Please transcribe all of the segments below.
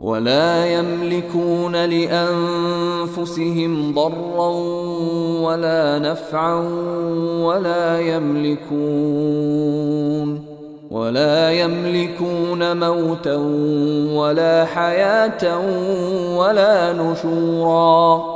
ولا يملكون لأنفسهم ضرا ولا نفعا ولا يملكون ولا يملكون موتا ولا حياة ولا نشورا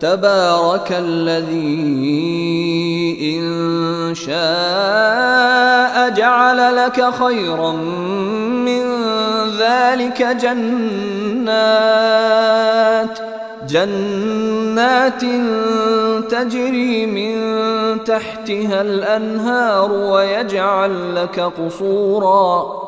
تبارك الذي إن شاء جعل لك خيرا من ذلك جنات جنات تجري من تحتها الأنهار ويجعل لك قصورا.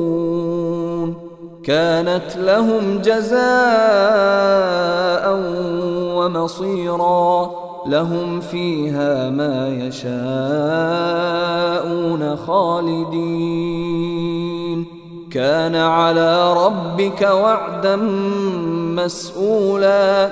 كانت لهم جزاء ومصيرا لهم فيها ما يشاءون خالدين. كان على ربك وعدا مسؤولا.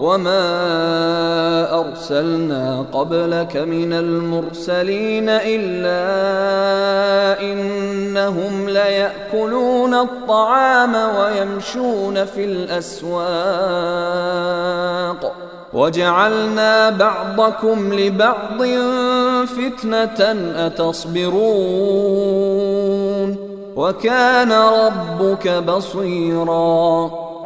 وما ارسلنا قبلك من المرسلين الا انهم لياكلون الطعام ويمشون في الاسواق وجعلنا بعضكم لبعض فتنه اتصبرون وكان ربك بصيرا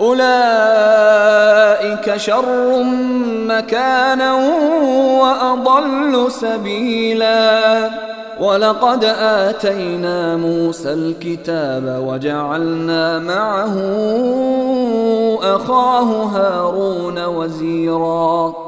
أولئك شر مكانا وأضل سبيلا. ولقد آتينا موسى الكتاب وجعلنا معه أخاه هارون وزيرا.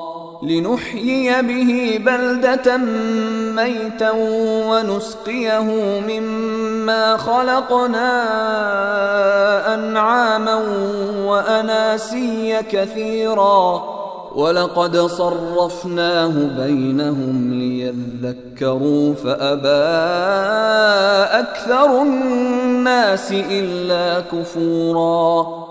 لنحيي به بلدة ميتا ونسقيه مما خلقنا أنعاما وأناسيا كثيرا. ولقد صرفناه بينهم ليذكروا فأبى أكثر الناس إلا كفوراً.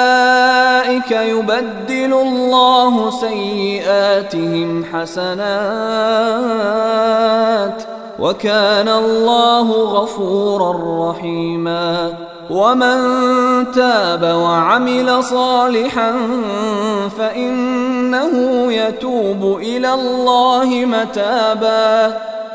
يبدل الله سيئاتهم حسنات وكان الله غفورا رحيما ومن تاب وعمل صالحا فإنه يتوب إلى الله متابا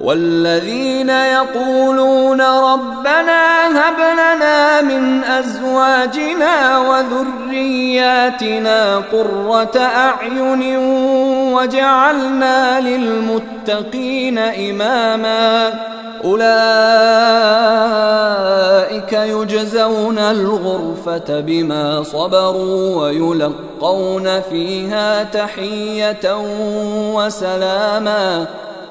والذين يقولون ربنا هب لنا من أزواجنا وذرياتنا قرة أعين وجعلنا للمتقين إماما أولئك يجزون الغرفة بما صبروا ويلقون فيها تحية وسلاما